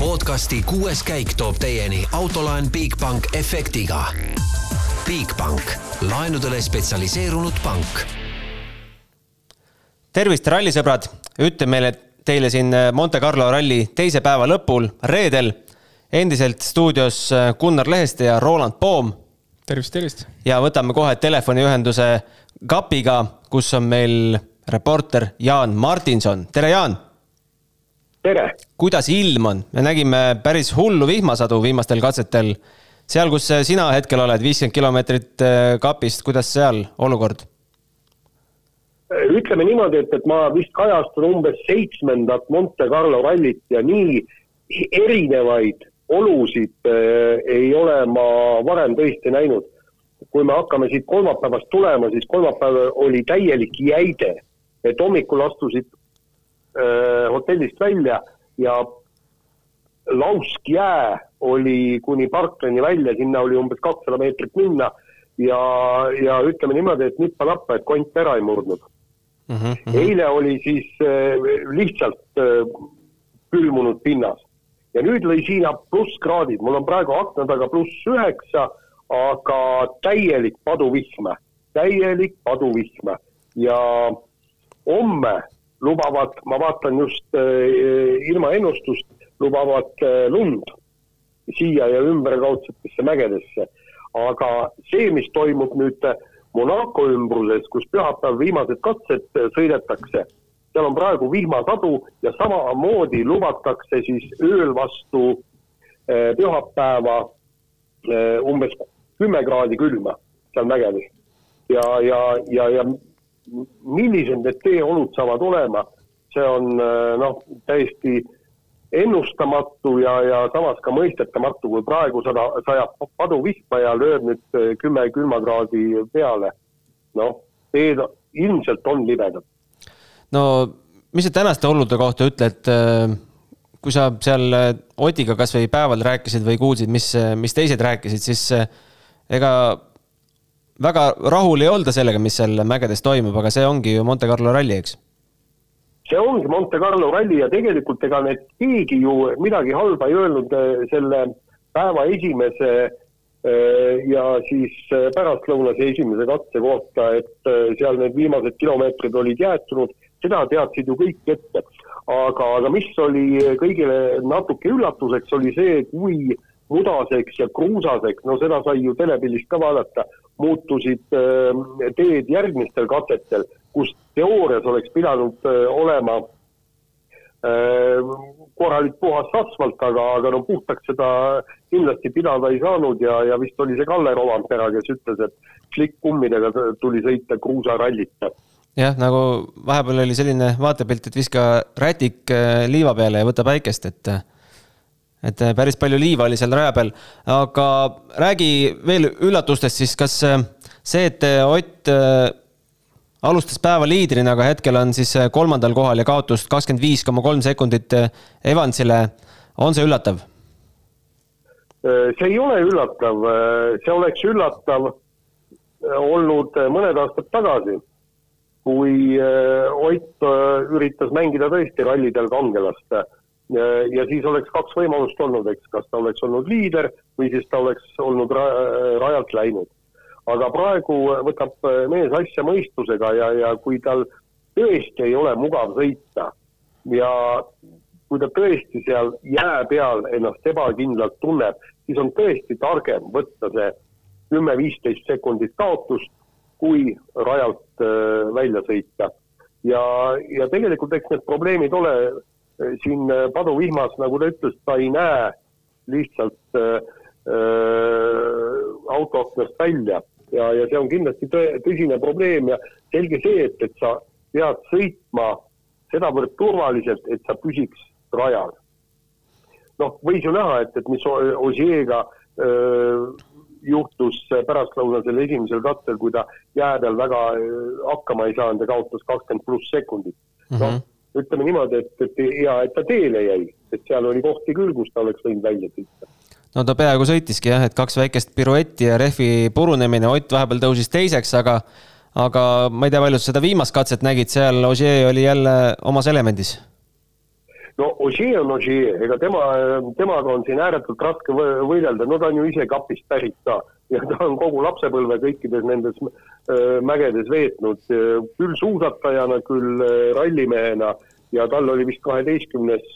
podcasti kuues käik toob teieni autolaen Bigbank efektiga. Bigbank, laenudele spetsialiseerunud pank. tervist, rallisõbrad, ütlen meile teile siin Monte Carlo ralli teise päeva lõpul, reedel, endiselt stuudios Gunnar Leheste ja Roland Poom. tervist, tervist! ja võtame kohe telefoniühenduse kapiga, kus on meil reporter Jaan Martinson, tere Jaan! Tere! kuidas ilm on? me nägime päris hullu vihmasadu viimastel katsetel. seal, kus sina hetkel oled, viiskümmend kilomeetrit äh, kapist, kuidas seal olukord? ütleme niimoodi, et, et ma vist kajastan umbes seitsmendat Monte Carlo rallit ja nii erinevaid olusid äh, ei ole ma varem tõesti näinud. kui me hakkame siit kolmapäevast tulema, siis kolmapäev oli täielik jäide et hommikul astusid hotellist välja ja lauskjää oli kuni parklani välja, sinna oli umbes kakssada meetrit minna ja, ja ütleme niimoodi, et nippa-nappa, et kont ära ei murdnud mm. -hmm. eile oli siis äh, lihtsalt äh, külmunud pinnas ja nüüd lõi Hiina plusskraadid, mul on praegu akna taga pluss üheksa, aga täielik paduvihm, täielik paduvihm ja homme lubavad, ma vaatan just äh, ilmaennustust, lubavad äh, lund siia ja ümberkaudsetesse mägedesse. aga see, mis toimub nüüd Monaco ümbruses, kus pühapäev viimased katsed sõidetakse, seal on praegu vihmasadu ja samamoodi lubatakse siis ööl vastu pühapäeva umbes kümme kraadi külma seal mägedes. ja, ja, ja, ja millised need teeolud saavad olema, see on äh, noh, täiesti ennustamatu ja, ja samas ka mõistetamatu, kui praegu sada, sajab paduvihma ja lööb nüüd äh, kümme külmakraadi peale. noh, teed ilmselt on libedad. no mis sa tänaste olude kohta ütled, äh, kui sa seal Otiga kasvõi päeval rääkisid või kuulsid, mis, mis teised rääkisid, siis ega väga rahul ei olda sellega, mis seal mägedes toimub, aga see ongi ju Monte Carlo ralli, eks? see ongi Monte Carlo ralli ja tegelikult ega need keegi ju midagi halba ei öelnud eh, selle päeva esimese eh, ja siis eh, pärastlõunase esimese katse kohta, et seal need viimased kilomeetrid olid jäetunud, seda teadsid ju kõik ette. aga, aga mis oli kõigile natuke üllatuseks, oli see, kui mudaseks ja kruusaseks, no seda sai ju telepildist ka vaadata, muutusid äh, teed järgmistel katsetel, kus teoorias oleks pidanud äh, olema äh, korralik puhas asfalt, aga, aga no puhtaks seda kindlasti pidada ei saanud ja, ja vist oli see Kalle Rovampera, kes ütles, et slikkkummidega tuli sõita kruusarallit jah, nagu vahepeal oli selline vaatepilt, et viska rätik liiva peale ja võta päikest, et et äh, päris palju liiva oli seal raja peal, aga räägi veel üllatustest siis, kas äh, see, et äh, Ott alustas päeva liidrina, aga hetkel on siis kolmandal kohal ja kaotust kakskümmend viis koma kolm sekundit Evansile, on see üllatav? see ei ole üllatav, see oleks üllatav olnud mõned aastad tagasi, kui Ott üritas mängida tõesti rallidel kangelast ja siis oleks kaks võimalust olnud, eks, kas ta oleks olnud liider või siis ta oleks olnud ra rajalt läinud. aga praegu võtab mees asja mõistusega ja, ja kui tal tõesti ei ole mugav sõita ja kui ta tõesti seal jää peal ennast ebakindlalt tunneb, siis on tõesti targem võtta see kümme-viisteist sekundit kaotust, kui rajalt äh, välja sõita. ja, ja tegelikult eks need probleemid ole siin äh, paduvihmas, nagu ta ütles, ta ei näe lihtsalt äh, äh, autoaknast välja ja, ja see on kindlasti tõ-, tõsine probleem ja selge see, et, et sa pead sõitma sedavõrd turvaliselt, et sa püsiks rajal. noh, võis ju näha, et, et mis Osieega juhtus pärastlõunasel esimesel katsel, kui ta jää peal väga öö, hakkama ei saanud ja kaotas kakskümmend pluss sekundit mm. -hmm. Ütleme niimoodi, et, et hea, et ta teele jäi, et seal oli kohti küll, kus ta oleks võinud välja sõita. no ta peaaegu sõitiski jah, et kaks väikest piruetti ja rehvi purunemine, Ott vahepeal tõusis teiseks, aga aga ma ei tea, palju sa seda viimast katset nägid, seal Ogier oli jälle omas elemendis? No Ožee on Ožee, ega tema, temaga on siin ääretult raske võidelda, no ta on ju ise kapist pärit ka. Ja ta on kogu lapsepõlve kõikides nendes mägedes veetnud, küll suusatajana, küll rallimehena. Ja tal oli vist kaheteistkümnes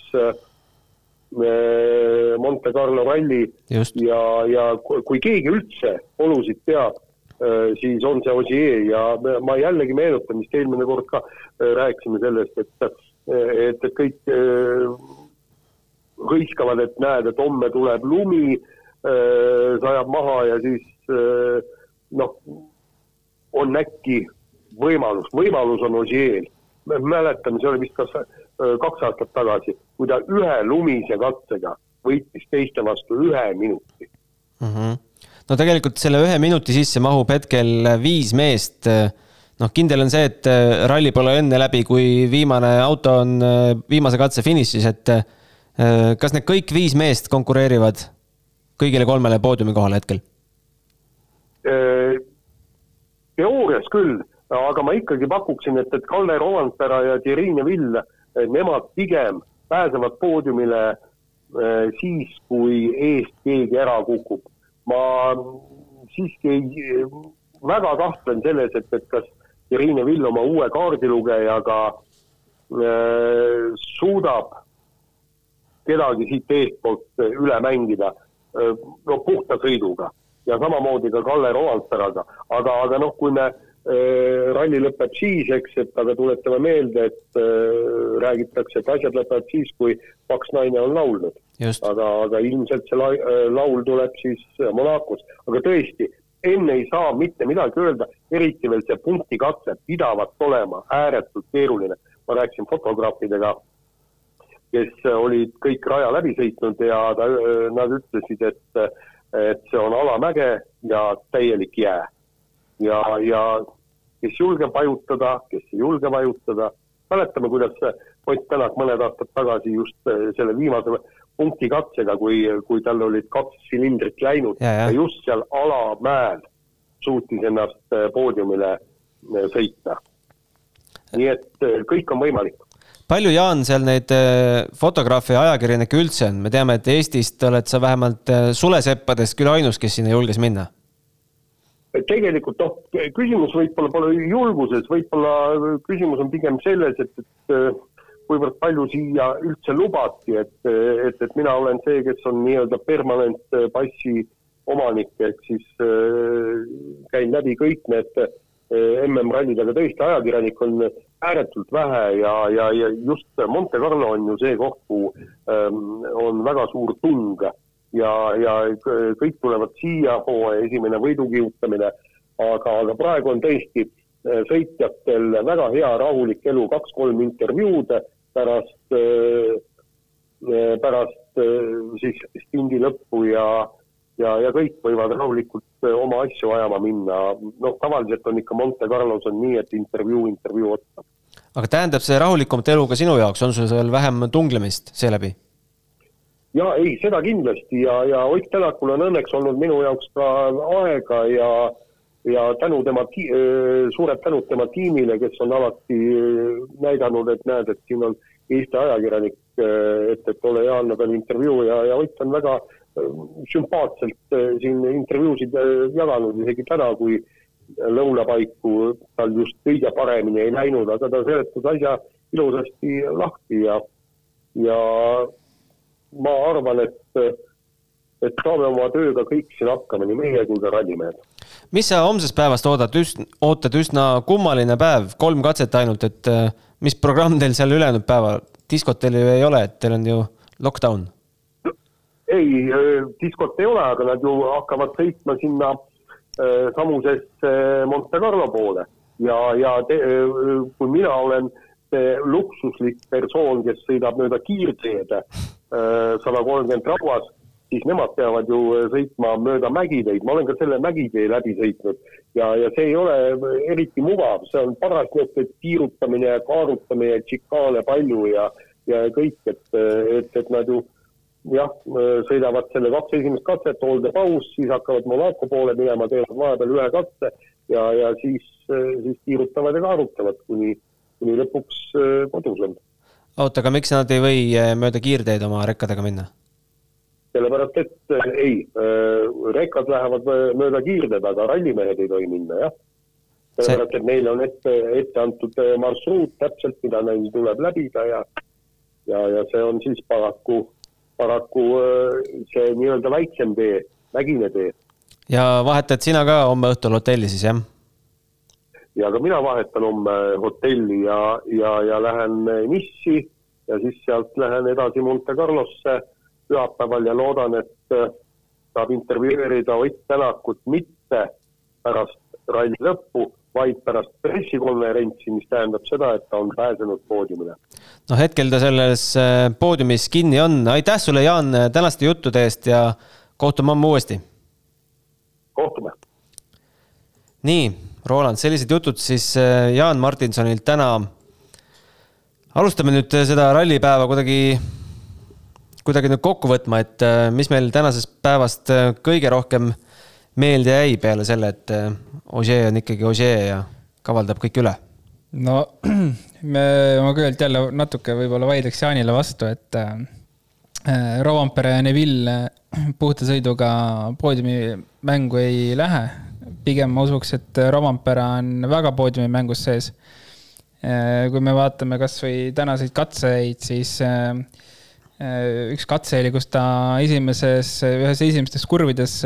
Monte Carlo ralli. Just. ja, ja kui keegi üldse olusid teab, siis on see Ogier. Ja ma jällegi meenutan, vist eelmine kord ka rääkisime sellest, et et, et kõik äh, hõiskavad, et näed, et homme tuleb lumi, äh, sajab maha ja siis äh, noh, on äkki võimalus, võimalus on Ožeel. me mäletame, see oli vist kas kaks aastat tagasi, kui ta ühe lumise katsega võitis teiste vastu ühe minuti mm. -hmm. no tegelikult selle ühe minuti sisse mahub hetkel viis meest noh, kindel on see, et äh, ralli pole enne läbi, kui viimane auto on äh, viimase katse finišis, et äh, kas need kõik viis meest konkureerivad kõigile kolmele poodiumi kohale hetkel? teoorias küll, aga ma ikkagi pakuksin, et, et Kalle Rovanpera ja Thierry Neville, nemad pigem pääsevad poodiumile siis, kui eest keegi ära kukub. ma siiski väga kahtlen selles, et, et kas Irine Vill oma uue kaardilugejaga äh, suudab kedagi siit eestpoolt üle mängida äh, no puhta sõiduga. Ja samamoodi ka Kalle Roalteraga, aga, aga noh, kui me äh, ralli lõpeb siis, eks, et aga tuletame meelde, et äh, räägitakse, et asjad lõpevad siis, kui paks naine on laulnud. aga, aga ilmselt see la, äh, laul tuleb siis Monacos, aga tõesti, enne ei saa mitte midagi öelda, eriti veel see punktikatse pidavat olema ääretult keeruline. ma rääkisin fotograafidega, kes olid kõik raja läbi sõitnud ja ta, nad ütlesid, et, et see on alamäge ja täielik jää. ja, ja kes julgeb vajutada, kes ei julge vajutada, mäletame, kuidas Ott Tänak mõned aastad tagasi just selle viimase punkti katsega, kui, kui tal olid kaks silindrit läinud ja, ja. ja just seal alamäel suutis ennast äh, poodiumile äh, sõita. nii et äh, kõik on võimalik palju, Jaan, seal neid fotograafe ja ajakirjanikke üldse on, me teame, et Eestist oled sa vähemalt suleseppadest küll ainus, kes sinna julges minna. tegelikult noh, küsimus võib-olla pole julguses, võib-olla küsimus on pigem selles, et, et kuivõrd palju siia üldse lubati, et, et, et mina olen see, kes on nii-öelda permanentpassi omanik, ehk siis äh, käin läbi kõik need äh, MM-rallid, aga tõesti, ajakirjanikke on ääretult vähe ja, ja, ja just Monte Carlo on ju see koht, kuhu ähm, on väga suur tung ja, ja kõik tulevad siia, hooaja esimene võidukihutamine, aga, aga praegu on tõesti äh, sõitjatel väga hea rahulik elu, kaks-kolm intervjuud pärast, pärast siis stindi lõppu ja ja, ja kõik võivad rahulikult oma asju ajama minna, noh, tavaliselt on ikka Monte Carlos on nii, et intervjuu intervjuu otsa. aga tähendab see rahulikumat elu ka sinu jaoks, on sul seal vähem tunglemist seeläbi? ja ei, seda kindlasti ja, ja Ott Tänakul on õnneks olnud minu jaoks ka aega ja ja tänu tema, suured tänud tema tiimile, kes on alati näidanud, et näed, et siin on Eesti ajakirjanik, et, et ole hea, annab veel intervjuu ja, ja Ott on väga äh, sümpaatselt äh, siin intervjuusid jaganud isegi täna, kui lõunapaiku tal just kõige paremini ei läinud, aga ta seletas asja ilusasti lahti ja, ja ma arvan, et, et saame oma tööga kõik siin hakkama, nii meie kui ka rallimehed. mis sa homsest päevast oodad, ootad üsna kummaline päev, kolm katset ainult, et mis programm teil seal ülejäänud päeval, diskot teil ju ei ole, et teil on ju lockdown. Ei, diskot ei ole, aga nad ju hakkavad sõitma sinna äh, samusesse Monte Carlo poole. Ja, ja te, kui mina olen see luksuslik persoon, kes sõidab mööda kiirteed sada kolmkümmend rauas, siis nemad peavad ju sõitma mööda mägiteid, ma olen ka selle mägitee läbi sõitnud ja, ja see ei ole eriti mugav, see on paras niisugune tiirutamine ja kaarutamine, tšikaane palju ja, ja kõik, et, et, et nad ju jah, sõidavad selle kaks esimest katset, hooldepaus, siis hakkavad Monaco poole minema, teevad vahepeal ühe katse ja, ja siis, siis tiirutavad ja kaarutavad, kuni, kuni lõpuks äh, kodus on. oota, aga miks nad ei või mööda kiirteed oma rekkadega minna? Sellepärast, et ei, rekkad lähevad mööda kiirteed, aga rallimehed ei tohi minna, jah. sellepärast, et neile on ette, ette antud marsruut täpselt, mida neil tuleb läbida ja ja, ja see on siis paraku, paraku see nii-öelda väiksem tee, vägine tee. ja vahetad sina ka homme õhtul hotelli siis, jah? ja ka mina vahetan homme hotelli ja, ja, ja lähen Nissi ja siis sealt lähen edasi Monte Carlosse pühapäeval ja loodan, et äh, saab intervjueerida Ott Tänakut mitte pärast ralli lõppu, vaid pärast pressikonverentsi, mis tähendab seda, et ta on pääsenud poodiumile. no hetkel ta selles äh, poodiumis kinni on. aitäh sulle, Jaan, tänaste juttude eest ja kohtume homme uuesti. kohtume. nii Roland, sellised jutud siis äh, Jaan Martinsonilt täna. alustame nüüd seda rallipäeva kuidagi, kuidagi nüüd kokku võtma, et äh, mis meil tänasest päevast äh, kõige rohkem meelde jäi peale selle, et Ožee on ikkagi Ožee ja kavaldab kõik üle? no me oma küljelt jälle natuke võib-olla vaidleks Jaanile vastu, et äh, Rovanpere ja Neville puhta sõiduga poodiumi mängu ei lähe pigem ma usuks, et Rovampere on väga poodiumi mängus sees. Äh, kui me vaatame kasvõi tänaseid katseid, siis äh, äh, üks katse oli, kus ta esimeses, ühes esimestes kurvides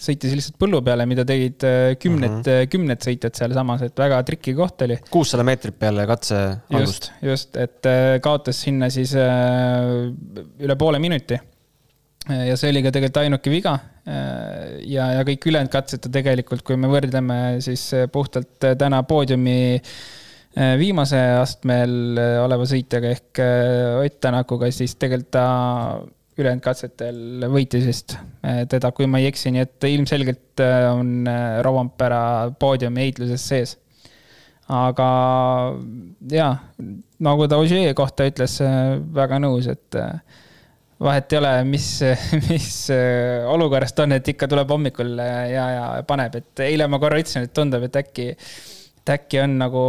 sõitis lihtsalt põllu peale, mida tegid kümned mm, -hmm. kümned sõitjad sealsamas, et väga triki koht oli. kuussada meetrit peale katse algust. just, just, et kaotas sinna siis üle poole minuti ja see oli ka tegelikult ainuke viga. ja, ja kõik ülejäänud katsed tegelikult, kui me võrdleme siis puhtalt täna poodiumi eh, viimase astmel oleva sõitjaga ehk eh, Ott Tänakuga, siis tegelikult ta ülejäänud katsetel võitis vist teda, kui ma ei eksi, nii et ilmselgelt on Rovanpera poodiumi heitluses sees. aga jaa, nagu ta Ogier kohta ütles, väga nõus, et vahet ei ole, mis, mis äh, olukorras ta on, et ikka tuleb hommikul ja, ja paneb, et eile ma korra ütlesin, et tundub, et äkki, et äkki on nagu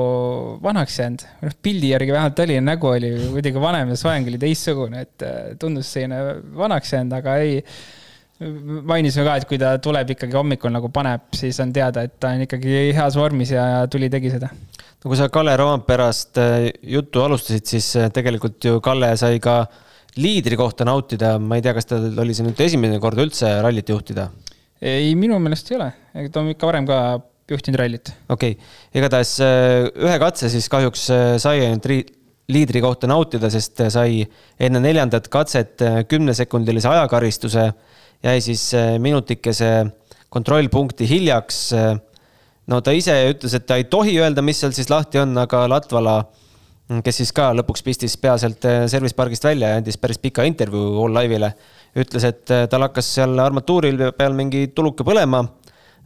vanaks jäänud. noh, pildi järgi vähemalt oli, nägu oli kuidagi vanem ja soeng oli teistsugune, et äh, tundus selline vanaks jäänud, aga ei. mainisime ka, et kui ta tuleb ikkagi hommikul nagu paneb, siis on teada, et ta on ikkagi heas vormis ja, tuli, tegi seda no kui sa Kalle Roomperast äh, juttu alustasid, siis tegelikult ju Kalle sai ka äh, liidri kohta nautida, ma ei tea, kas tal oli see nüüd esimene kord üldse rallit juhtida? ei, minu meelest ei ole, ta on ikka varem ka juhtinud rallit. okei okay., igatahes äh, ühe katse siis kahjuks äh, sai ainult liidri kohta nautida, sest äh, sai enne neljandat katset kümnesekundilise ajakaristuse, jäi siis minutikese kontrollpunkti hiljaks. no ta ise ütles, et ta ei tohi öelda, mis seal siis lahti on, aga Latvala kes siis ka lõpuks pistis pea sealt service pargist välja ja andis päris pika intervjuu All Live'ile. ütles, et tal hakkas seal armatuuril peal mingi tuluke põlema.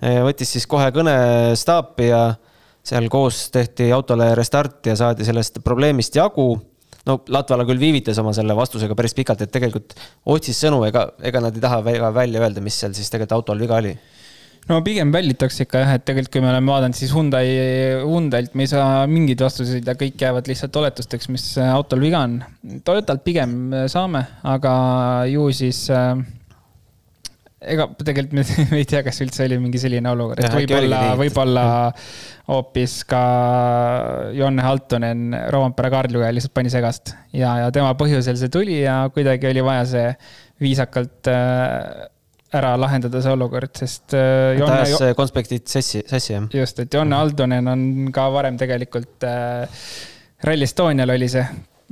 Eh, võttis siis kohe kõne staapi ja seal koos tehti autole restart ja saadi sellest probleemist jagu. no Latvala küll viivitas oma selle vastusega päris pikalt, et tegelikult otsis sõnu, ega, ega nad ei taha väga välja öelda, mis seal siis tegelikult autol viga oli no pigem välditakse ikka jah, et tegelikult, kui me oleme vaadanud, siis Hyundai, Hyundai'lt me ei saa mingeid vastuseid ja kõik jäävad lihtsalt oletusteks, mis autol viga on. Toyotalt pigem saame, aga ju siis äh, ega tegelikult me, me ei tea, kas üldse oli mingi selline olukord, et võib-olla, võib-olla hoopis ka Jonne Haltonen Roompere Kaarliga lihtsalt pani segast ja, ja tema põhjusel see tuli ja kuidagi oli vaja see viisakalt äh, ära lahendada see olukord, sest äh,. ta ajas konspektid sassi, sassi jah. just, et Jonne Aldonen on ka varem tegelikult äh, Rally Estonial oli see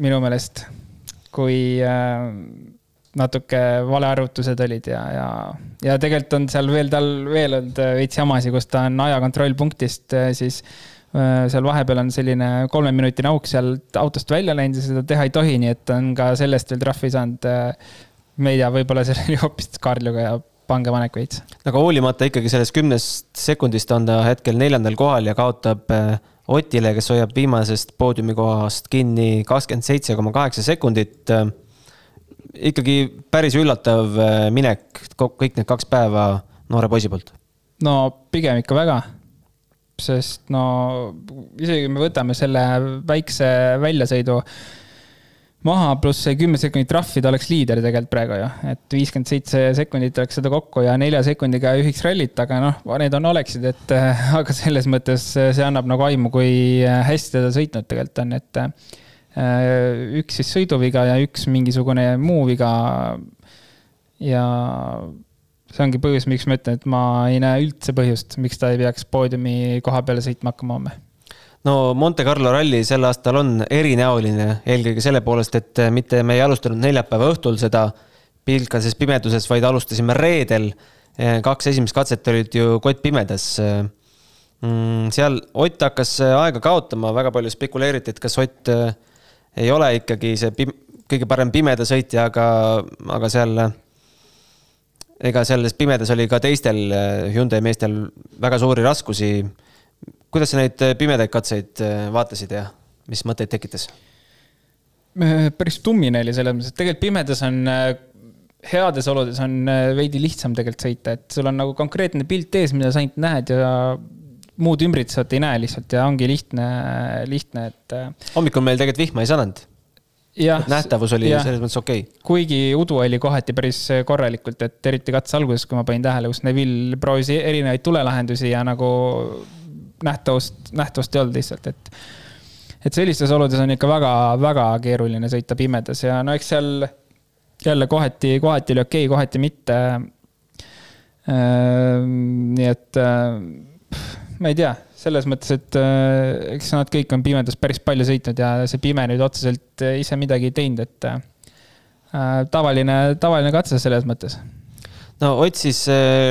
minu meelest, kui äh, natuke valearvutused olid ja, ja, ja tegelikult on seal veel tal veel olnud äh, veits jamasid, kus ta on aja kontrollpunktist äh, siis äh, seal vahepeal on selline kolmeminutine auk sealt autost välja läinud ja seda teha ei tohi, nii et on ka sellest veel trahvi saanud. ma ei tea, võib-olla see oli hoopis Karluga ja pangepanek veits. aga hoolimata ikkagi sellest kümnest sekundist on ta hetkel neljandal kohal ja kaotab Otile, kes hoiab viimasest poodiumikohast kinni kakskümmend seitse koma kaheksa sekundit. Ikkagi päris üllatav äh, minek kõik need kaks päeva noore poisi poolt. no pigem ikka väga sest no isegi me võtame selle väikse väljasõidu maha, pluss see kümme sekundit trahvi, ta oleks liider tegelikult praegu ju. et viiskümmend seitse sekundit oleks seda kokku ja nelja sekundiga juhiks rallit, aga noh, need on oleksid, et aga selles mõttes see annab nagu aimu, kui hästi ta sõitnud tegelikult on, et üks siis sõiduviga ja üks mingisugune muu viga. ja see ongi põhjus, miks ma ütlen, et ma ei näe üldse põhjust, miks ta ei peaks poodiumi koha peale sõitma hakkama homme no Monte Carlo ralli sel aastal on erinäoline, eelkõige selle poolest, et mitte me ei alustanud neljapäeva õhtul seda pilkases pimeduses, vaid alustasime reedel. kaks esimest katset olid ju kottpimedas. Mm, seal Ott hakkas aega kaotama, väga palju spekuleeriti, et kas Ott äh, ei ole ikkagi see pim-, kõige parem pimeda sõitja, aga, aga seal ega selles pimedas oli ka teistel äh, Hyundai meestel väga suuri raskusi kuidas sa neid äh, pimedaid katseid äh, vaatasid ja mis mõtteid tekitas? Päris tummine oli selles mõttes, et tegelikult pimedas on, heades oludes on veidi lihtsam tegelikult sõita, et sul on nagu konkreetne pilt ees, mida sa ainult näed ja muud ümbritsevat ei näe lihtsalt ja ongi lihtne, lihtne, et. hommikul meil tegelikult vihma ei saanud. nähtavus oli ja. selles mõttes okei okay.. kuigi udu oli kohati päris korralikult, et eriti katse alguses, kui ma panin tähele, kus Neville proovis erinevaid tulelahendusi ja nagu nähtavust, nähtavust ei olnud lihtsalt, et. et sellistes oludes on ikka väga-väga keeruline sõita pimedas ja no eks seal jälle kohati, kohati oli okei okay,, kohati mitte. Ehm, nii et ma ei tea, selles mõttes, et eks nad kõik on pimedas päris palju sõitnud ja see pime nüüd otseselt ise midagi ei teinud, et tavaline, tavaline katse selles mõttes no Ott siis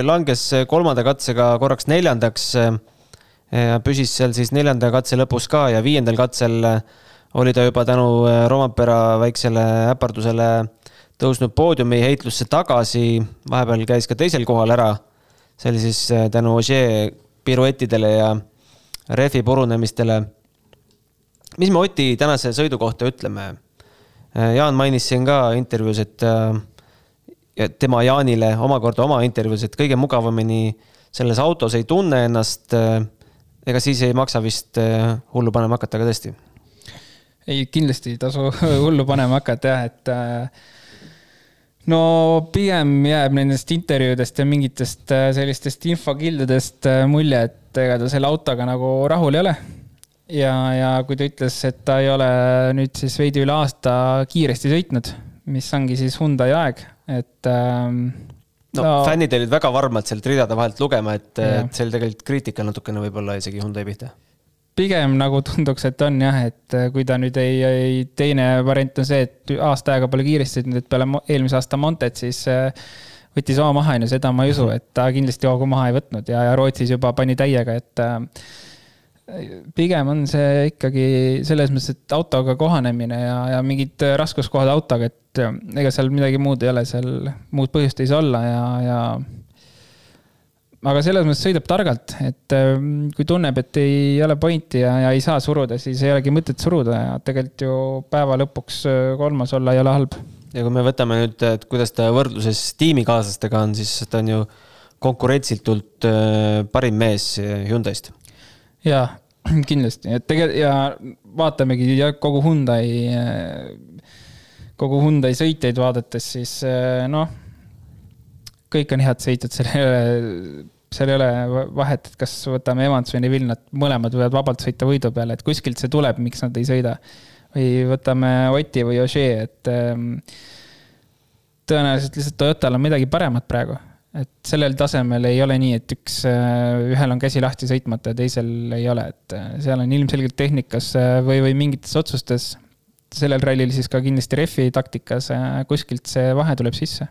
langes kolmanda katsega korraks neljandaks püsis seal siis neljanda katse lõpus ka ja viiendal katsel äh, oli ta juba tänu äh, Romapera väiksele äpardusele tõusnud poodiumi heitlusse tagasi, vahepeal käis ka teisel kohal ära. see oli siis äh, tänu Ogier piruettidele ja rehvi purunemistele. mis me Oti tänase sõidu kohta ütleme? Jaan mainis siin ka intervjuus, et ja tema Jaanile omakorda oma intervjuus, et kõige mugavamini selles autos ei tunne ennast ega siis ei maksa vist äh, hullu panema hakata ka tõesti? ei, kindlasti ei tasu hullu panema hakata jah, et äh, no pigem jääb nendest intervjuudest ja mingitest äh, sellistest infokildudest mulje, et ega ta selle autoga nagu rahul ei ole. ja, ja kui ta ütles, et ta ei ole nüüd siis veidi üle aasta kiiresti sõitnud, mis ongi siis Hyundai aeg, et ähm, no, no fännid olid väga varmad sealt ridade vahelt lugema, et, et see oli tegelikult kriitika natukene võib-olla isegi Hyundai pihta. Pigem nagu tunduks, et on jah, et kui ta nüüd ei, ei, teine variant on see, et aasta aega pole sõitnud, et peale eelmise aasta Montet, siis äh, võttis oma maha, on ju, seda ma ei usu, et ta kindlasti hoogu maha ei võtnud ja, ja Rootsis juba pani täiega, et äh, pigem on see ikkagi selles mõttes, et autoga kohanemine ja, ja mingid raskuskohad autoga, et ega seal midagi muud ei ole, seal muud põhjust ei saa olla ja, ja. Aga selles mõttes sõidab targalt, et ähm, kui tunneb, et ei ole pointi ja, ja ei saa suruda, siis ei olegi mõtet suruda ja tegelikult ju päeva lõpuks äh, kolmas olla ei ole halb. ja kui me võtame nüüd, et kuidas ta võrdluses tiimikaaslastega on, siis ta on ju konkurentsitult äh, parim mees Hyundai'st jaa, kindlasti, et tegelikult ja vaatamegi ja kogu Hyundai, kogu Hyundai sõitjaid vaadates, siis noh, kõik on head sõitjad, ole, seal ei ole vahet, et kas võtame Evans või Neville, nad mõlemad võivad vabalt sõita võidu peale, et kuskilt see tuleb, miks nad ei sõida. või võtame Oti või Ožee, et ähm, tõenäoliselt lihtsalt Toyotal on midagi paremat praegu et sellel tasemel ei ole nii, et üks, äh, ühel on käsi lahti sõitmata ja teisel ei ole, et äh, seal on ilmselgelt tehnikas äh, või, või mingites otsustes, sellel rallil siis ka kindlasti refi taktikas kuskilt see vahe tuleb sisse.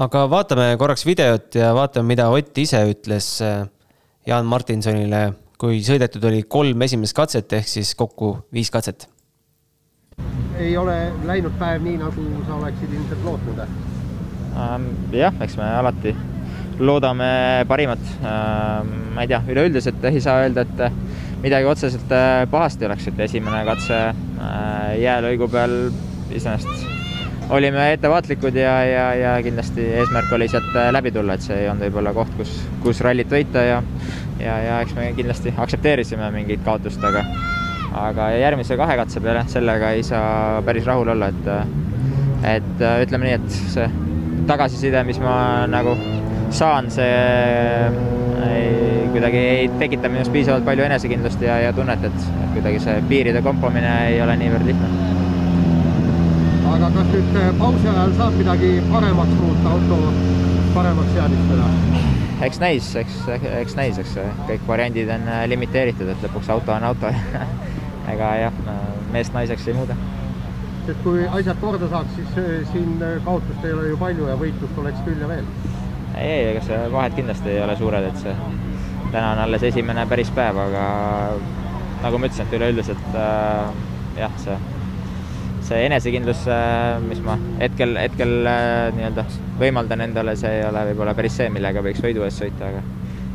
Aga vaatame korraks videot ja vaatame, mida Ott ise ütles Jaan Martinsonile, kui sõidetud oli kolm esimest katset ehk siis kokku viis katset. ei ole läinud päev nii, nagu sa oleksid ilmselt lootnud? Ähm, jah, eks me alati loodame parimat. Ähm, ma ei tea, üleüldiselt ei saa öelda, et midagi otseselt pahasti oleks, et esimene katse äh, jäälõigu peal iseenesest olime ettevaatlikud ja, ja, ja kindlasti eesmärk oli sealt äh, läbi tulla, et see ei olnud võib-olla koht, kus, kus rallit võita ja ja, ja eks me kindlasti aktsepteerisime mingit kaotust, aga aga järgmise kahe katse peale, sellega ei saa päris rahul olla, et, et ütleme nii, et see tagasiside, mis ma nagu saan, see ei, kuidagi ei tekita minus piisavalt palju enesekindlust ja, ja tunnet, et, et kuidagi see piiride kompamine ei ole niivõrd lihtne. Aga kas nüüd pausi ajal saab midagi paremaks muuta, auto paremaks seadistada? eks näis, eks, eks näis, eks kõik variandid on äh, limiteeritud, et lõpuks auto on auto ega jah, meest naiseks ei muuda. et kui asjad korda saaks, siis äh, siin kaotust ei ole ju palju ja võitlust oleks küll ja veel. ei, ei, ega see vahed kindlasti ei ole suured, et see täna on alles esimene päris päev, aga nagu ma ütlesin, et üleüldiselt äh, jah, see see enesekindlus, äh, mis ma hetkel, hetkel äh, nii-öelda võimaldan endale, see ei ole võib-olla päris see, millega võiks võidu eest sõita, aga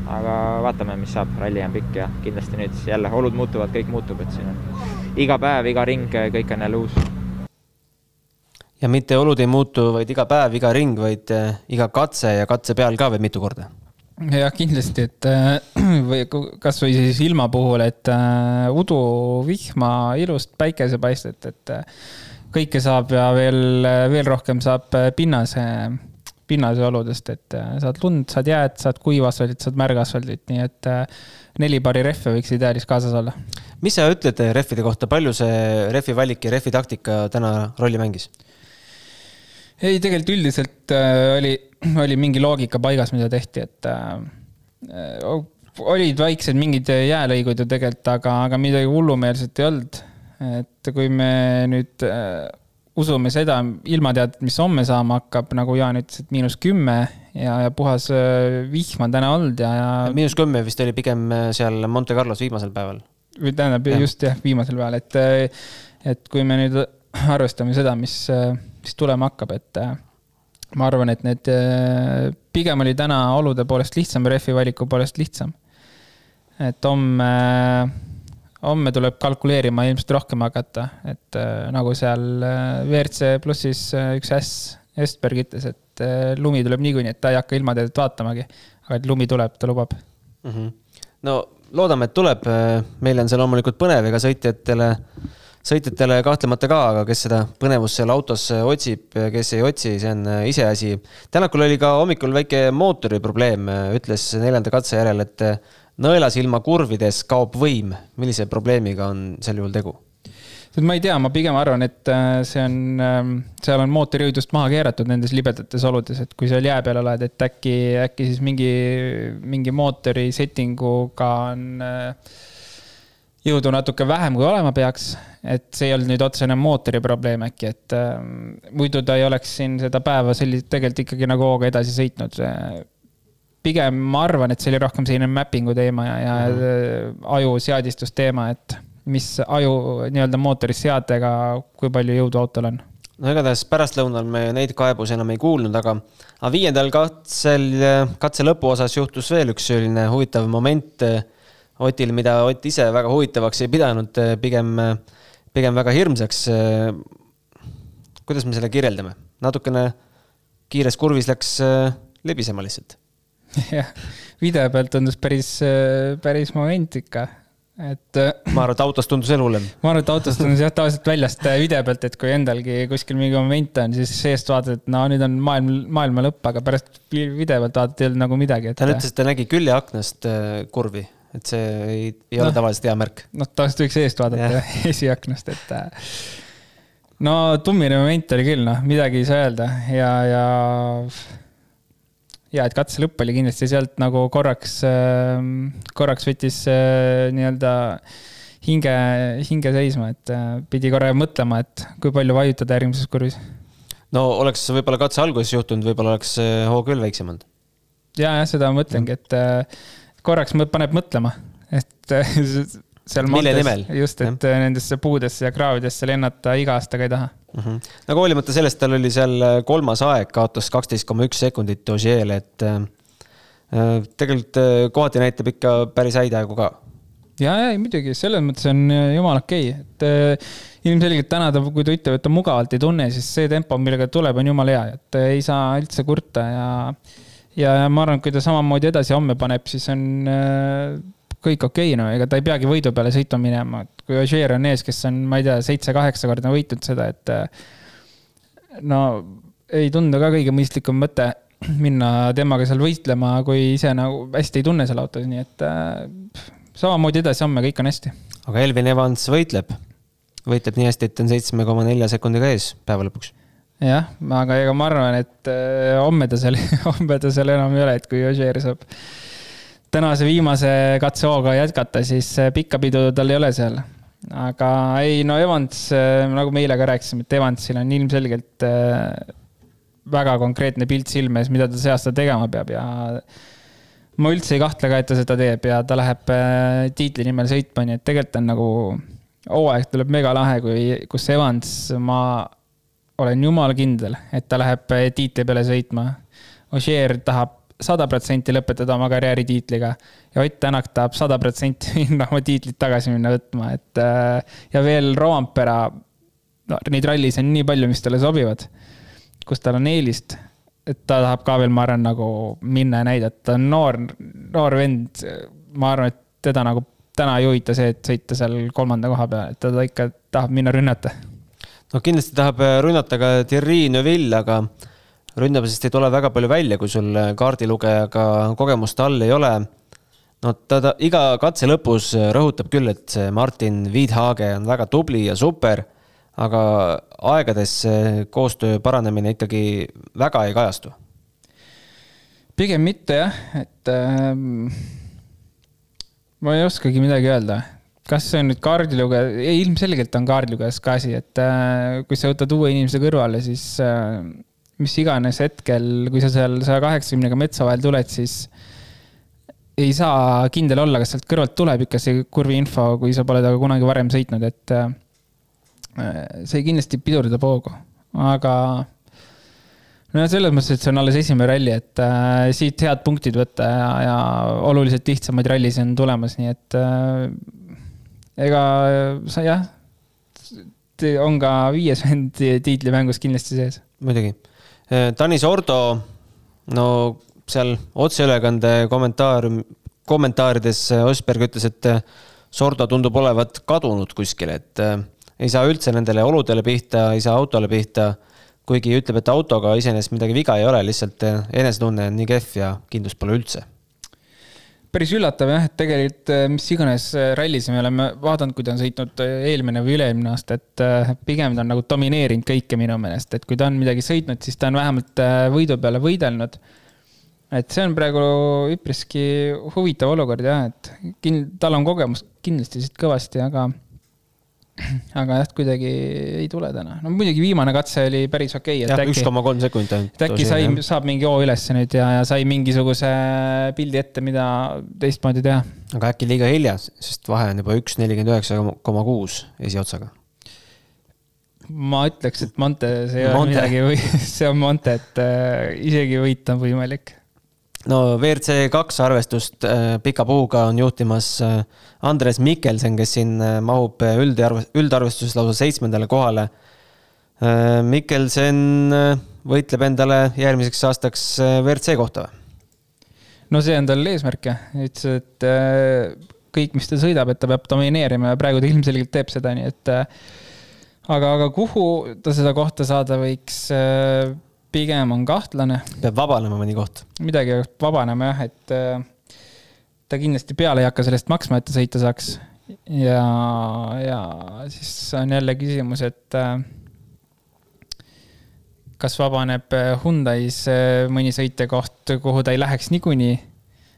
aga vaatame, mis saab, ralli on pikk ja kindlasti nüüd jälle olud muutuvad, kõik muutub, et siin on iga päev, iga ring, kõik on jälle uus. ja mitte olud ei muutu, vaid iga päev, iga ring, vaid äh, iga katse ja katse peal ka veel mitu korda jah, kindlasti, et või kasvõi siis ilma puhul, et äh, udu, vihma, ilust päikesepaistet, et kõike saab ja veel, veel rohkem saab pinnase, pinnase oludest, et saad lund, saad jääd, saad kuiva asfaldit, saad märga asfaldit, nii et neli paari rehve võiks ideaalis kaasas olla. mis sa ütled rehvide kohta, palju see rehvi valik ja rehvi taktika täna rolli mängis? Ei, tegelikult üldiselt äh, oli, oli mingi loogika paigas, mida tehti, et äh, olid väiksed mingid jäälõigud ju tegelikult, aga, aga midagi hullumeelset ei olnud. et kui me nüüd äh, usume seda ilmateadet, mis homme saama hakkab, nagu Jaan ütles, et miinus kümme ja, ja puhas äh, vihm on täna olnud ja, ja. miinus kümme vist oli pigem äh, seal Monte Carlos viimasel päeval. või tähendab ja. just jah, viimasel päeval, et, äh, et kui me nüüd arvestame seda, mis mis tulema hakkab, et äh, ma arvan, et need, äh, pigem oli täna olude poolest lihtsam, rehvi valiku poolest lihtsam. et homme, homme tuleb kalkuleerima ilmselt rohkem hakata, et äh, nagu seal WRC plussis üks äss, Estberg ütles, et lumi tuleb niikuinii, et ta ei hakka ilmateedet vaatamagi. aga et lumi tuleb, ta lubab mm. -hmm. no loodame, et tuleb, meil on see loomulikult põnev, ega sõitjatele sõitjatele kahtlemata ka, aga kes seda põnevust seal autos otsib, kes ei otsi, see on äh, iseasi. Tänakul oli ka hommikul väike mootori probleem, ütles neljanda katse järel, et äh, nõelasilma kurvides kaob võim. millise probleemiga on sel juhul tegu? ma ei tea, ma pigem arvan, et äh, see on, ähm, seal on mootori jõudlust maha keeratud nendes libedates oludes, et kui seal jää peal oled, et äkki, äkki siis mingi, mingi mootori settinguga on äh, jõudu natuke vähem, kui olema peaks. et see ei olnud nüüd otsene mootori probleem äkki, et äh, muidu ta ei oleks siin seda päeva sellist tegelikult ikkagi nagu hooga edasi sõitnud. pigem ma arvan, et see oli rohkem selline mapping'u teema ja, ja mm -hmm. aju seadistusteema, et mis aju nii-öelda mootoris seadega, kui palju jõudu autol on no igatahes pärastlõunal me neid kaebusi enam ei kuulnud, aga, aga viiendal katsel, katse lõpuosas juhtus veel üks selline huvitav moment Otil, mida Ott ise väga huvitavaks ei pidanud, eh, pigem, eh, pigem väga hirmsaks. Eh, kuidas me selle kirjeldame? natukene kiires kurvis läks lebisema lihtsalt. jah, video pealt tundus päris, päris moment ikka, et. ma arvan, et autos tundus elu hullem. ma arvan, et autos tundus jah, tavaliselt väljast video pealt, et kui endalgi kuskil mingi moment on, siis seest vaatad, et no nüüd on maailm, maailma lõpp, aga pärast video pealt vaatad, ei olnud nagu midagi et.... ta ütles, et ta nägi küljeaknast kurvi et see ei, ei no, ole tavaliselt hea märk. noh, tavaliselt võiks eest vaadata esiaknast, et äh, no tummine moment oli küll, noh, midagi ei saa öelda ja, ja ja et katse lõpp oli kindlasti sealt nagu korraks, äh, korraks võttis äh, nii-öelda hinge, hinge seisma, et pidi korra mõtlema, et kui palju vajutada järgmises kurvis. no oleks võib-olla katse alguses juhtunud, võib-olla oleks hoog veel väiksem olnud. ja, jah, seda ma mõtlengi, et korraks paneb mõtlema, et seal mille nimel? just, et ja. nendesse puudesse ja kraavidesse lennata iga aastaga ei taha mm. -hmm. aga hoolimata sellest, tal oli seal äh, kolmas aeg, kaotas kaksteist koma üks sekundit Ožeele, et äh, äh, tegelikult äh, kohati näitab ikka päris häid aegu ka. ja, ja muidugi, selles mõttes on äh, jumala okei okay., et äh, ilmselgelt täna ta, kui ta ütleb, et ta mugavalt ei tunne, siis see tempo, millega tuleb, on jumala hea, et ei saa üldse kurta ja ja, ja ma arvan, et kui ta samamoodi edasi homme paneb, siis on äh, kõik okei okay,, no ega ta ei peagi võidu peale sõitma minema, et kui Ogier on ees, kes on, ma ei tea, seitse-kaheksakordne võitnud seda, et no ei tundu ka kõige mõistlikum mõte minna temaga seal võistlema, kui ise nagu hästi ei tunne seal autos, nii et äh, samamoodi edasi-homme, kõik on hästi. aga Elvin Evans võitleb, võitleb nii hästi, et on seitsme koma nelja sekundiga ees päeva lõpuks. Jah, aga ega ma arvan, et äh, homme ta seal, homme ta seal enam ei ole, et kui Ožeer saab tänase viimase katsehooga jätkata, siis äh, pikka pidu tal ei ole seal. Aga ei, no Evans, äh, nagu me eile ka rääkisime, et Evansil on ilmselgelt väga konkreetne pilt silme ees, mida ta see aasta tegema peab ja ma üldse ei kahtle ka, et ta seda teeb ja ta läheb äh, tiitli nimel sõitma, nii et tegelikult on nagu, hooaeg tuleb megalahe, kui, kus Evans, ma olen jumala kindel, et ta läheb tiitli peale sõitma. Ožeer tahab sada protsenti lõpetada oma karjääri tiitliga ja Ott Tänak tahab sada protsenti minna oma tiitlit tagasi minna võtma, et äh, ja veel Roampera, no neid rallis on nii palju, mis talle sobivad, kus tal on eelist, et ta tahab ka veel, ma arvan, nagu minna ja näidata, ta on noor, noor vend, ma arvan, et teda nagu täna ei huvita see, et sõita seal kolmanda koha peal, et ta ikka tahab minna rünnata. No kindlasti tahab rünnata ka Thierry Neuville, aga ründamisest ei tule väga palju välja, kui sul kaardilugejaga kogemust all ei ole. no ta, ta iga katse lõpus rõhutab küll, et see Martin Viidhage on väga tubli ja super, aga aegades koostöö paranemine ikkagi väga ei kajastu. pigem mitte jah, et ähm, ma ei oskagi midagi öelda kas see on nüüd kaardilugeja, ilmselgelt on kaardilugejas ka asi, et äh, kui sa võtad uue inimese kõrvale, siis äh, mis iganes hetkel, kui sa seal saja kaheksakümnega metsa vahel tuled, siis ei saa kindel olla, kas sealt kõrvalt tuleb ikka see kurvi info, kui sa pole temaga kunagi varem sõitnud, et äh, see kindlasti pidurdab hoogu, aga no selles mõttes, et see on alles esimene ralli, et äh, siit head punktid võtta ja, ja oluliselt lihtsamaid rallisid on tulemas, nii et äh, ega sa jah, on ka viies vend tiitlimängus kindlasti sees. muidugi Eh, Tanis Ordo, no seal otseülekande kommentaar, kommentaarides eh, Osberg ütles, et Sordo tundub olevat kadunud kuskil, et ei saa üldse nendele oludele pihta, ei saa autole pihta. kuigi ütleb, et autoga iseenesest midagi viga ei ole, lihtsalt enesetunne on nii kehv ja kindlust pole üldse päris üllatav jah, et tegelikult äh, mis iganes äh, rallis me oleme vaadanud, kui ta on sõitnud äh, eelmine või üle-eelmine aasta, et pigem ta on nagu domineerinud kõike minu meelest, et kui ta on midagi sõitnud, siis ta on vähemalt võidu peale võidelnud. et see on praegu üpriski huvitav olukord jah, et kind-, tal on kogemust kindlasti siit kõvasti, aga aga jah, kuidagi ei tule täna. no muidugi viimane katse oli päris okei okay,. jah, üks koma kolm sekundit ainult. et äkki sai, saab mingi hoo ülesse nüüd ja, ja sai mingisuguse pildi ette, mida teistmoodi teha. aga äkki liiga hilja, sest vahe on juba üks nelikümmend üheksa koma kuus esiotsaga. ma ütleks, et Monte, see ei ole midagi see on Monte, et äh, isegi võit on võimalik no WRC kaks arvestust äh, pika puuga on juhtimas äh, Andres Mikkelsen, kes siin äh, mahub üldarv-, üldarvestuses lausa seitsmendale kohale. Mikkelsen võitleb endale järgmiseks aastaks WRC kohta või? no see on tal eesmärk jah, ütles, et kõik, mis ta sõidab, et ta peab domineerima ja praegu ta ilmselgelt teeb seda, nii et aga, aga kuhu ta seda kohta saada võiks pigem on kahtlane. peab vabanema mõni koht. midagi peab vabanema jah, et äh, ta kindlasti peale ei hakka sellest maksma, et ta sõita saaks. ja, ja siis on jälle küsimus, et äh, kas vabaneb äh, Hyundai's mõni sõitekoht, kuhu ta ei läheks niikuinii,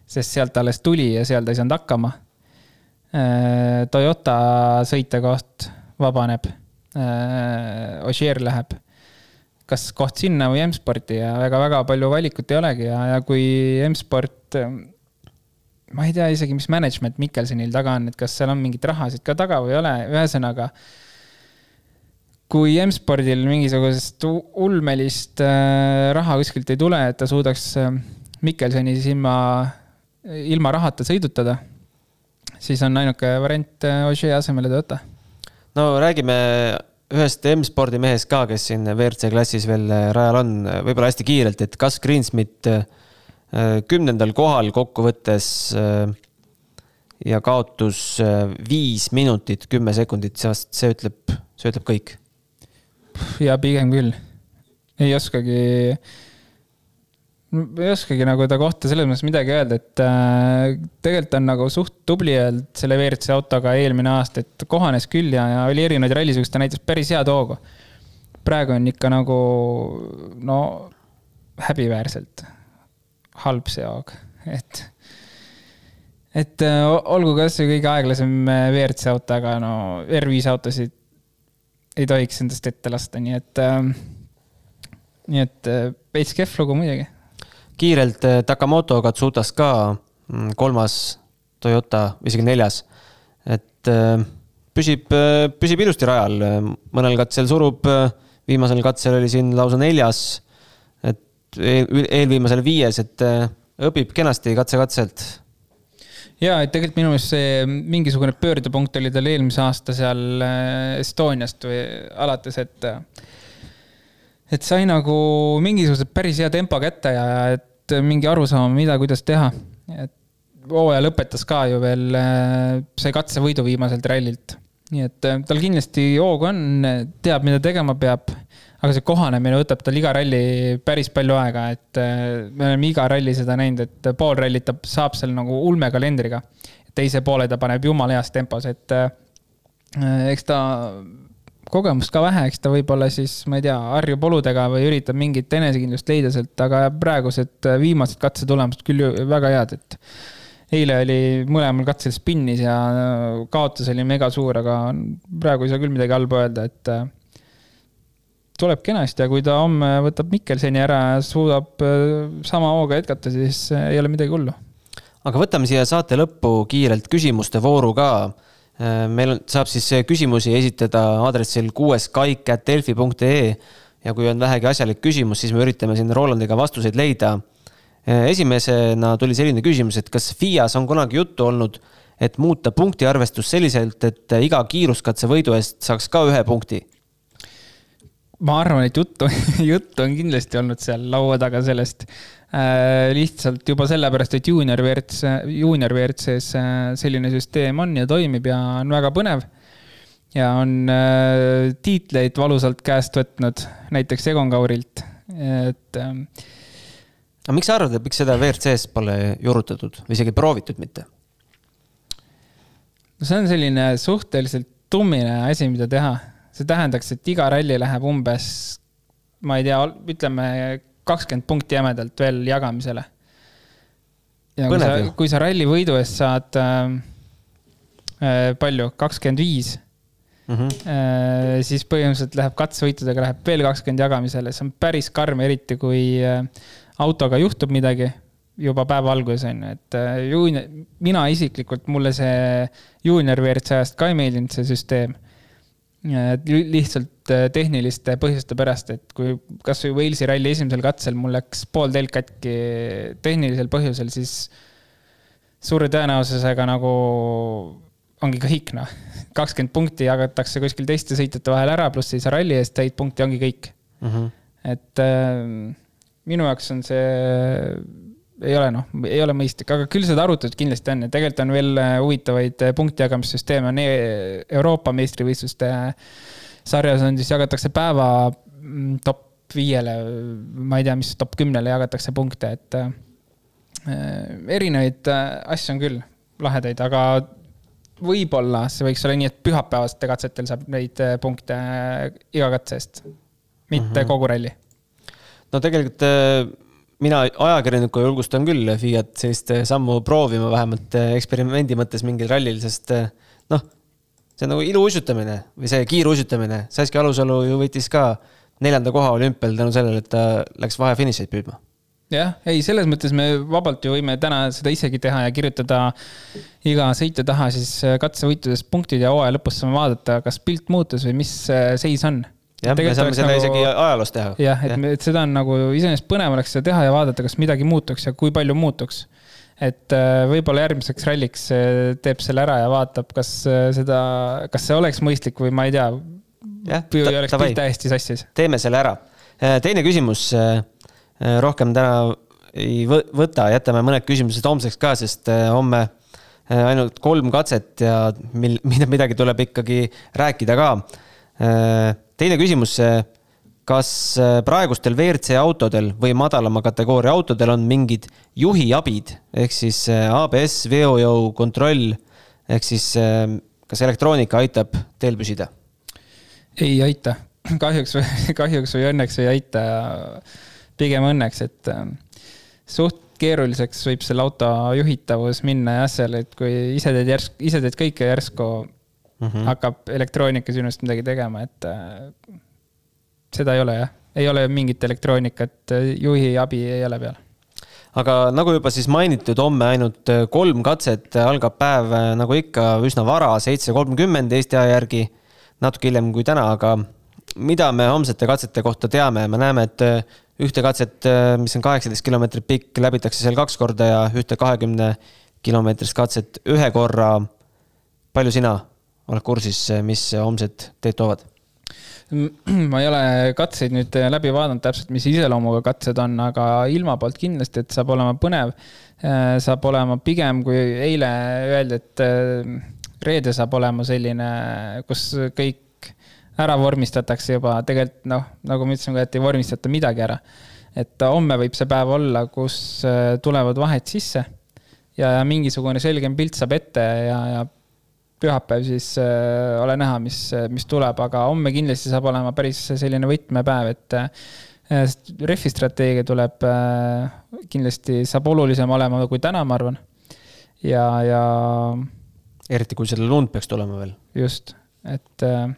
sest sealt alles tuli ja seal ta ei saanud hakkama. Toyota sõitekoht vabaneb. Ogier läheb kas koht sinna või M-sporti ja väga-väga palju valikut ei olegi ja, ja kui M-sport, ma ei tea isegi, mis management Mikkelsenil taga on, et kas seal on mingit rahasid ka taga või ei ole, ühesõnaga. kui M-spordil mingisugusest ulmelist äh, raha kuskilt ei tule, et ta suudaks äh, Mikkelseni siis ilma, ilma rahata sõidutada, siis on ainuke variant Ožee asemele Toyota. no räägime ühest M-spordi mehest ka, kes siin WRC klassis veel äh, rajal on, võib-olla hästi kiirelt, et kas Greensmit äh, kümnendal kohal kokkuvõttes äh, ja kaotus äh, viis minutit, kümme sekundit, sest see ütleb, see ütleb kõik. ja pigem küll. ei oskagi, ei oskagi nagu ta kohta selles mõttes midagi öelda, et äh, tegelikult on nagu suht tubli olnud selle WRC autoga eelmine aasta, et kohanes küll ja, ja oli erinevaid rallisid, kus ta näitas päris head hoogu. praegu on ikka nagu no häbiväärselt halb see hoog, et et äh, olgu kasvõi kõige aeglasem äh, WRC auto, aga no R5 autosid ei tohiks endast ette lasta, nii et äh,, nii et äh, veits kehv lugu muidugi. Kiirelt Takamoto Katsutas ka mm, kolmas Toyota, isegi neljas, et äh, püsib, püsib ilusti rajal, mõnel katsel surub, viimasel katsel oli siin lausa neljas, et eel, eelviimasel viies, et õpib kenasti katse-katselt ja, et tegelikult minu meelest see mingisugune pöördepunkt oli tal eelmise aasta seal äh, Estoniast või alates, et. et sai nagu mingisuguse päris hea tempo kätte ja et mingi arusaam, mida, kuidas teha. et hooaja lõpetas ka ju veel, äh, sai katsevõidu viimaselt rallilt. nii et äh, tal kindlasti hoogu on, teab, mida tegema peab aga see kohanemine võtab tal iga ralli päris palju aega, et äh, me oleme iga ralli seda näinud, et pool rallit ta saab seal nagu ulmekalendriga. teise poole ta paneb jumala heas tempos, et äh, eks ta kogemust ka vähe, eks ta võib-olla siis, ma ei tea, harjub oludega või üritab mingit enesekindlust leida sealt, aga praegused äh, viimased katsetulemused küll väga head, et eile oli mõlemal katsel spinnis ja kaotus oli mega suur, aga praegu ei saa küll midagi halba öelda, et tuleb kenasti ja kui ta homme võtab Mikkelseni ära ja suudab äh, sama hooga jätkata, siis äh, ei ole midagi hullu. aga võtame siia saate lõppu kiirelt küsimuste vooru ka. Äh, meil on, saab siis küsimusi esitada aadressil kuueskaik.delfi.ee ja kui on vähegi asjalik küsimus, siis me üritame siin Rolandiga vastuseid leida. esimesena tuli selline küsimus, et kas FIAs on kunagi juttu olnud, et muuta punktiarvestust selliselt, et iga kiiruskatse võidu eest saaks ka ühe punkti ma arvan, et juttu, juttu on kindlasti olnud seal laua taga sellest äh,. Lihtsalt juba sellepärast, et juunior WRC, juunior WRC-s äh, selline süsteem on ja toimib ja on väga põnev. ja on äh, tiitleid valusalt käest võtnud, näiteks Egon Kaurilt, et äh,. aga miks sa arvad, et miks seda WRC-s pole juurutatud või isegi proovitud mitte? no see on selline suhteliselt tummine asi, mida teha see tähendaks, et iga ralli läheb umbes, ma ei tea, ütleme kakskümmend punkti jämedalt veel jagamisele. ja kui sa, kui sa ralli võidu eest saad äh, äh, palju, kakskümmend viis, mhm. äh, siis põhimõtteliselt läheb katsevõitudega läheb veel kakskümmend jagamisele, see on päris karm, eriti kui äh, autoga juhtub midagi juba päeva alguses on ju, et juunior, mina isiklikult, mulle see juunior WRC ajast ka ei meeldinud, see süsteem lihtsalt äh, tehniliste põhjuste pärast, et kui kasvõi Walesi ralli esimesel katsel mul läks pool telk katki tehnilisel põhjusel, siis suure tõenäosusega nagu ongi kõik noh. kakskümmend punkti jagatakse kuskil teiste sõitjate vahel ära, pluss ei saa ralli eest täit punkti, ongi kõik mm. -hmm. et äh, minu jaoks on see ei ole noh, ei ole mõistlik, aga küll seda arutatud kindlasti on ja tegelikult on veel äh, huvitavaid äh, punkti jagamissüsteeme, on e-, Euroopa meistrivõistluste äh, sarjas on siis jagatakse päeva mm, top viiele, ma ei tea, mis top kümnele jagatakse punkte, et äh, erinevaid asju on küll, lahedaid, aga võib-olla see võiks olla nii, et pühapäevaste katsetel saab neid punkte iga katse eest, mitte mm -hmm. kogu ralli. no tegelikult mina ajakirjanikuna julgustan küll FIAt sellist sammu proovima vähemalt eh, eksperimendi mõttes mingil rallil, sest eh, noh, see on nagu iluuisutamine või see kiiruisutamine. Saskia Alusalu ju võitis ka neljanda koha olümpial tänu sellele, et ta läks vahefinišeid püüdma. jah, ei, selles mõttes me vabalt ju võime täna seda isegi teha ja kirjutada iga sõitja taha siis katsevõitudest punktid ja hooaja lõpus saame vaadata, kas pilt muutus või mis seis on jah, me saame seda nagu, isegi ajaloos teha. jah, et ja. seda on nagu iseenesest põnev oleks seda teha ja vaadata, kas midagi muutuks ja kui palju muutuks. et äh, võib-olla järgmiseks ralliks äh, teeb selle ära ja vaatab, kas äh, seda, kas see oleks mõistlik või ma ei tea. või oleks pilt täiesti sassis. teeme selle ära. teine küsimus. rohkem täna ei võta, jätame mõned küsimused homseks ka, sest homme ainult kolm katset ja mil-, midagi tuleb ikkagi rääkida ka. Teine küsimus, kas praegustel WRC autodel või madalama kategooria autodel on mingid juhiabid ehk siis ABS, veojõu kontroll ehk siis kas elektroonika aitab teel püsida? ei aita, kahjuks, kahjuks või õnneks ei aita. pigem õnneks, et suht keeruliseks võib selle auto juhitavus minna jah, seal, et kui ise teed järsk, ise teed kõike järsku mm -hmm. hakkab elektroonika sinust midagi tegema, et äh, seda ei ole jah, ei ole mingit elektroonikat, juhi abi ei ole peal aga nagu juba siis mainitud, homme ainult kolm katset, algab päev nagu ikka üsna vara, seitse kolmkümmend Eesti aja järgi, natuke hiljem kui täna, aga mida me homsete katsete kohta teame, me näeme, et ühte katset, äh, mis on kaheksateist kilomeetrit pikk, läbitakse seal kaks korda ja ühte kahekümne kilomeetrist katset ühe korra. palju sina oled kursis, mis homsed teed toovad? ma ei ole katseid nüüd läbi vaadanud täpselt, mis iseloomuga katsed on, aga ilma poolt kindlasti, et saab olema põnev. Äh, saab olema pigem, kui eile öeldi, et äh, reede saab olema selline, kus kõik ära vormistatakse juba, tegelikult noh, nagu ma ütlesin, et ei vormistata midagi ära. et homme võib see päev olla, kus äh, tulevad vahed sisse ja mingisugune selgem pilt saab ette ja, ja pühapäev siis äh, ole näha, mis, mis tuleb, aga homme kindlasti saab olema päris selline võtmepäev, et äh, rehvi strateegia tuleb äh, kindlasti, saab olulisem olema kui täna, ma arvan. ja, ja. eriti, kui selle lund peaks tulema veel. just, et äh,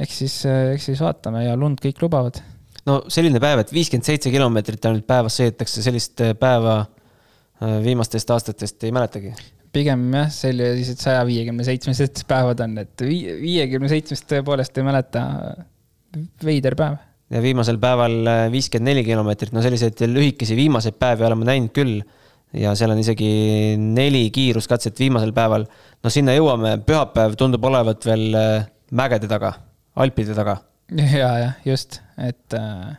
eks siis, eks siis vaatame ja lund kõik lubavad. no selline päev, et viiskümmend seitse kilomeetrit ainult päevas sõidetakse, sellist äh, päeva äh, viimastest aastatest ei mäletagi pigem jah, sellised saja viiekümne seitsmesed päevad on, et viiekümne seitsmest tõepoolest ei mäleta. veider päev. ja viimasel päeval äh, viiskümmend neli kilomeetrit, no selliseid lühikesi viimaseid päevi oleme näinud küll. ja seal on isegi neli kiiruskatset viimasel päeval. no sinna jõuame, pühapäev tundub olevat veel mägede taga Alpide taga. ja, jah, just, et äh,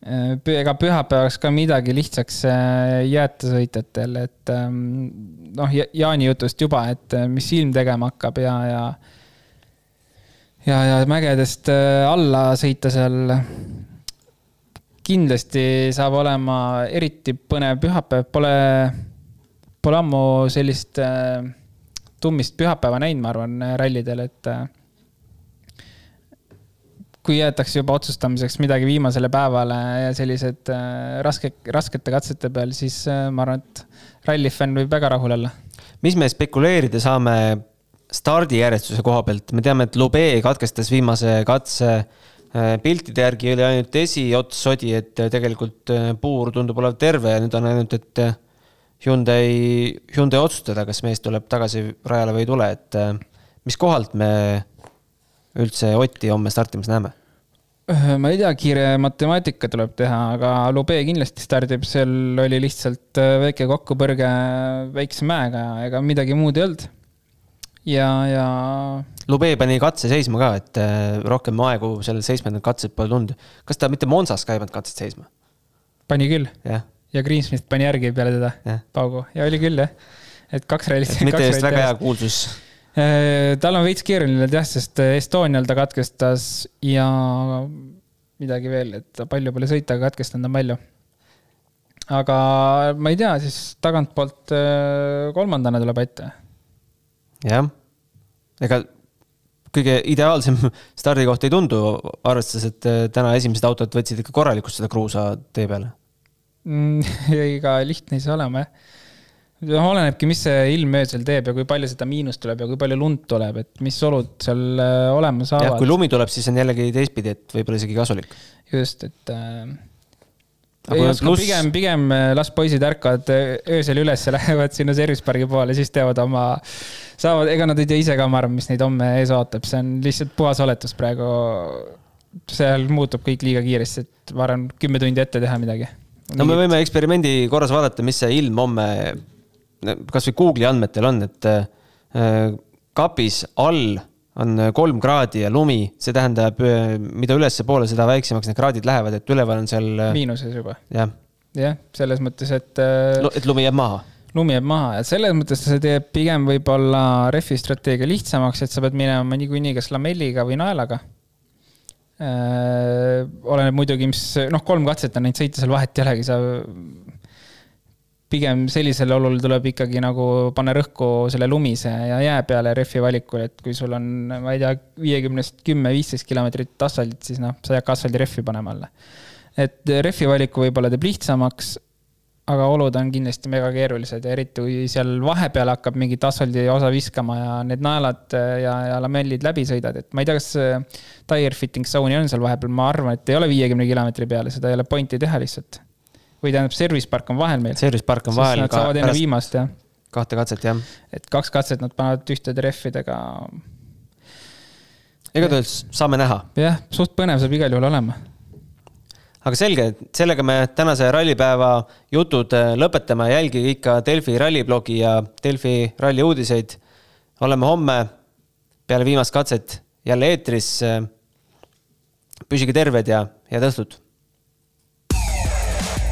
ega pühapäevaks ka midagi lihtsaks äh, jäeta sõitjatel, et ähm, noh, Jaani jutust juba, et äh, mis ilm tegema hakkab ja, ja ja, ja mägedest äh, alla sõita seal kindlasti saab olema eriti põnev pühapäev, pole, pole ammu sellist äh, tummist pühapäeva näinud, ma arvan, rallidel, et äh, kui jäetakse juba otsustamiseks midagi viimasele päevale ja sellised äh, raske, raskete katsete peal, siis äh, ma arvan, et rallifänn võib väga rahul olla. mis me spekuleerida saame stardijärjestuse koha pealt, me teame, et Lube katkestas viimase katse äh, piltide järgi oli ainult esiots sodi, et tegelikult puur tundub olevat terve ja nüüd on ainult, et Hyundai, Hyundai otsustada, kas mees tuleb tagasi rajale või ei tule, et mis kohalt me üldse Otti homme startimas näeme? Ma ei tea, kiire matemaatika tuleb teha, aga Lube kindlasti stardib, seal oli lihtsalt äh, väike kokkupõrge väikse mäega, ega midagi muud ei olnud. ja, ja. Lube pani katse seisma ka, et äh, rohkem aegu sellel seitsmendal katsel pole tulnud. kas ta mitte Monsas ka ei pannud katset seisma? pani küll. ja Greensmith pani järgi peale teda, paugu, ja oli küll jah. et kaks rallit. mitte just väga hea kuulsus tal on veits keeruline jah, sest äh, Estonial ta katkestas ja midagi veel, et ta palju pole sõita, aga katkestanud on palju. aga ma ei tea, siis tagantpoolt äh, kolmandana tuleb ette. jah, ega kõige ideaalsem stardikoht ei tundu, arvestades, et täna esimesed autod võtsid ikka korralikult seda kruusa tee peale mm,. ega lihtne ei saa olema jah noh, olenebki, mis see ilm öösel teeb ja kui palju seda miinust tuleb ja kui palju lund tuleb, et mis olud seal äh, olema saavad. kui lumi tuleb, siis on jällegi teistpidi, et võib-olla isegi kasulik. just, et äh, plus... pigem, pigem äh, las poisid ärkavad äh, öösel üles ja lähevad sinna service pargi poole, siis teevad oma, saavad, ega nad ei tea ise ka, ma arvan, mis neid homme ees ootab, see on lihtsalt puhas oletus praegu. seal muutub kõik liiga kiiresti, et ma arvan, kümme tundi ette teha midagi. no me võime eksperimendi korras vaadata, mis see ilm homme kasvõi Google'i andmetel on, et äh, kapis all on kolm kraadi ja lumi, see tähendab, äh, mida ülespoole, seda väiksemaks need kraadid lähevad, et üleval on seal. miinuses juba. jah. jah, selles mõttes, et. et lumi jääb maha. lumi jääb maha ja selles mõttes see teeb pigem võib-olla rehvi strateegia lihtsamaks, et sa pead minema niikuinii kas lamelliga või naelaga äh,. oleneb muidugi, mis, noh, kolm katset on neid sõita, seal vahet ei olegi, sa pigem sellisel olul tuleb ikkagi nagu panna rõhku selle lumise ja jää peale rehvi valikul, et kui sul on, ma ei tea, viiekümnest kümme, viisteist kilomeetrit asfaldit, siis noh, sa ei hakka asfaldirehvi panema alla. et rehvi valiku võib-olla teeb lihtsamaks, aga olud on kindlasti mega keerulised ja eriti kui seal vahepeal hakkab mingit asfaldi osa viskama ja need naelad ja, ja lamellid läbi sõidad, et ma ei tea, kas tire fitting zone'i on seal vahepeal, ma arvan, et ei ole viiekümne kilomeetri peale, seda ei ole pointi teha lihtsalt või tähendab, service park on vahel meil. Service park on vahel. Nad saavad enne viimast, jah. kahte katset, jah. et kaks katset nad panevad ühtede rehvidega. igatahes saame näha. jah, suht põnev saab igal juhul olema. aga selge, sellega me tänase rallipäeva jutud äh, lõpetame, jälgige ikka Delfi ralliblogi ja Delfi ralli uudiseid. oleme homme peale viimast katset jälle eetris. püsige terved ja head õhtut